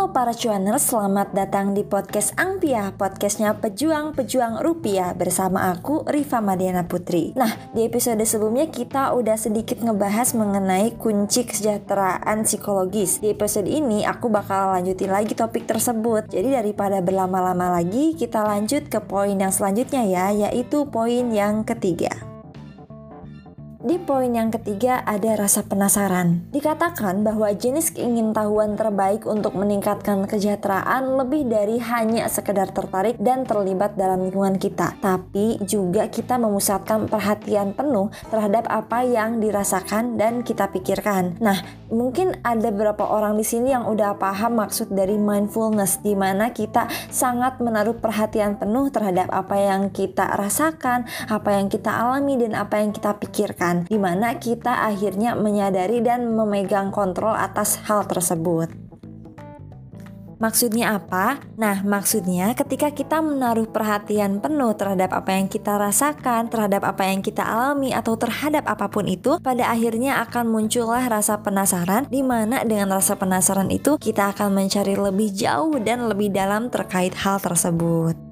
Halo para cuaners, selamat datang di podcast Angpia, podcastnya pejuang-pejuang rupiah bersama aku Riva Madiana Putri. Nah, di episode sebelumnya kita udah sedikit ngebahas mengenai kunci kesejahteraan psikologis. Di episode ini aku bakal lanjutin lagi topik tersebut. Jadi daripada berlama-lama lagi, kita lanjut ke poin yang selanjutnya ya, yaitu poin yang ketiga. Di poin yang ketiga ada rasa penasaran. Dikatakan bahwa jenis keingintahuan terbaik untuk meningkatkan kesejahteraan lebih dari hanya sekedar tertarik dan terlibat dalam lingkungan kita, tapi juga kita memusatkan perhatian penuh terhadap apa yang dirasakan dan kita pikirkan. Nah, mungkin ada beberapa orang di sini yang udah paham maksud dari mindfulness di mana kita sangat menaruh perhatian penuh terhadap apa yang kita rasakan, apa yang kita alami dan apa yang kita pikirkan di mana kita akhirnya menyadari dan memegang kontrol atas hal tersebut. Maksudnya apa? Nah, maksudnya ketika kita menaruh perhatian penuh terhadap apa yang kita rasakan, terhadap apa yang kita alami, atau terhadap apa pun itu, pada akhirnya akan muncullah rasa penasaran, di mana dengan rasa penasaran itu kita akan mencari lebih jauh dan lebih dalam terkait hal tersebut.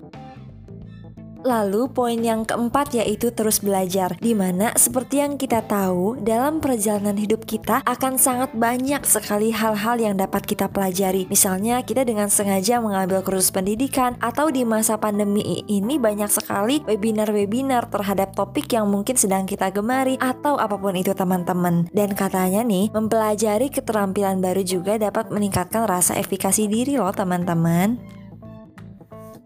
Lalu poin yang keempat yaitu terus belajar Di mana seperti yang kita tahu dalam perjalanan hidup kita akan sangat banyak sekali hal-hal yang dapat kita pelajari. Misalnya kita dengan sengaja mengambil kursus pendidikan Atau di masa pandemi ini banyak sekali webinar-webinar terhadap topik yang mungkin sedang kita gemari Atau apa pun itu teman-teman. Dan katanya nih mempelajari keterampilan baru juga dapat meningkatkan rasa efikasi diri loh teman-teman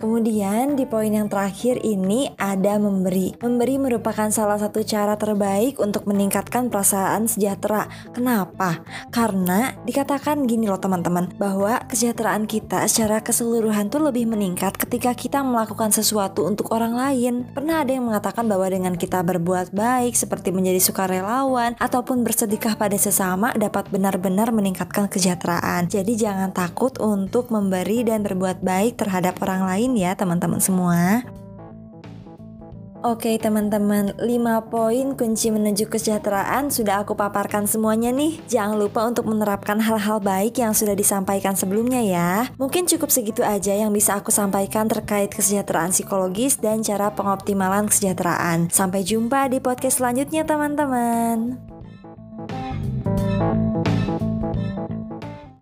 Kemudian di poin yang terakhir ini ada memberi. Memberi merupakan salah satu cara terbaik untuk meningkatkan perasaan sejahtera. Kenapa? Karena dikatakan gini loh teman-teman, bahwa kesejahteraan kita secara keseluruhan tuh lebih meningkat ketika kita melakukan sesuatu untuk orang lain. Pernah ada yang mengatakan bahwa dengan kita berbuat baik seperti menjadi sukarelawan ataupun bersedekah pada sesama dapat benar-benar meningkatkan kesejahteraan. Jadi jangan takut untuk memberi dan berbuat baik terhadap orang ya teman-teman semua. Oke teman-teman, 5 poin kunci menuju kesejahteraan sudah aku paparkan semuanya nih. Jangan lupa untuk menerapkan hal-hal baik yang sudah disampaikan sebelumnya ya. Mungkin cukup segitu aja yang bisa aku sampaikan terkait kesejahteraan psikologis dan cara pengoptimalan kesejahteraan. Sampai jumpa di podcast selanjutnya teman-teman.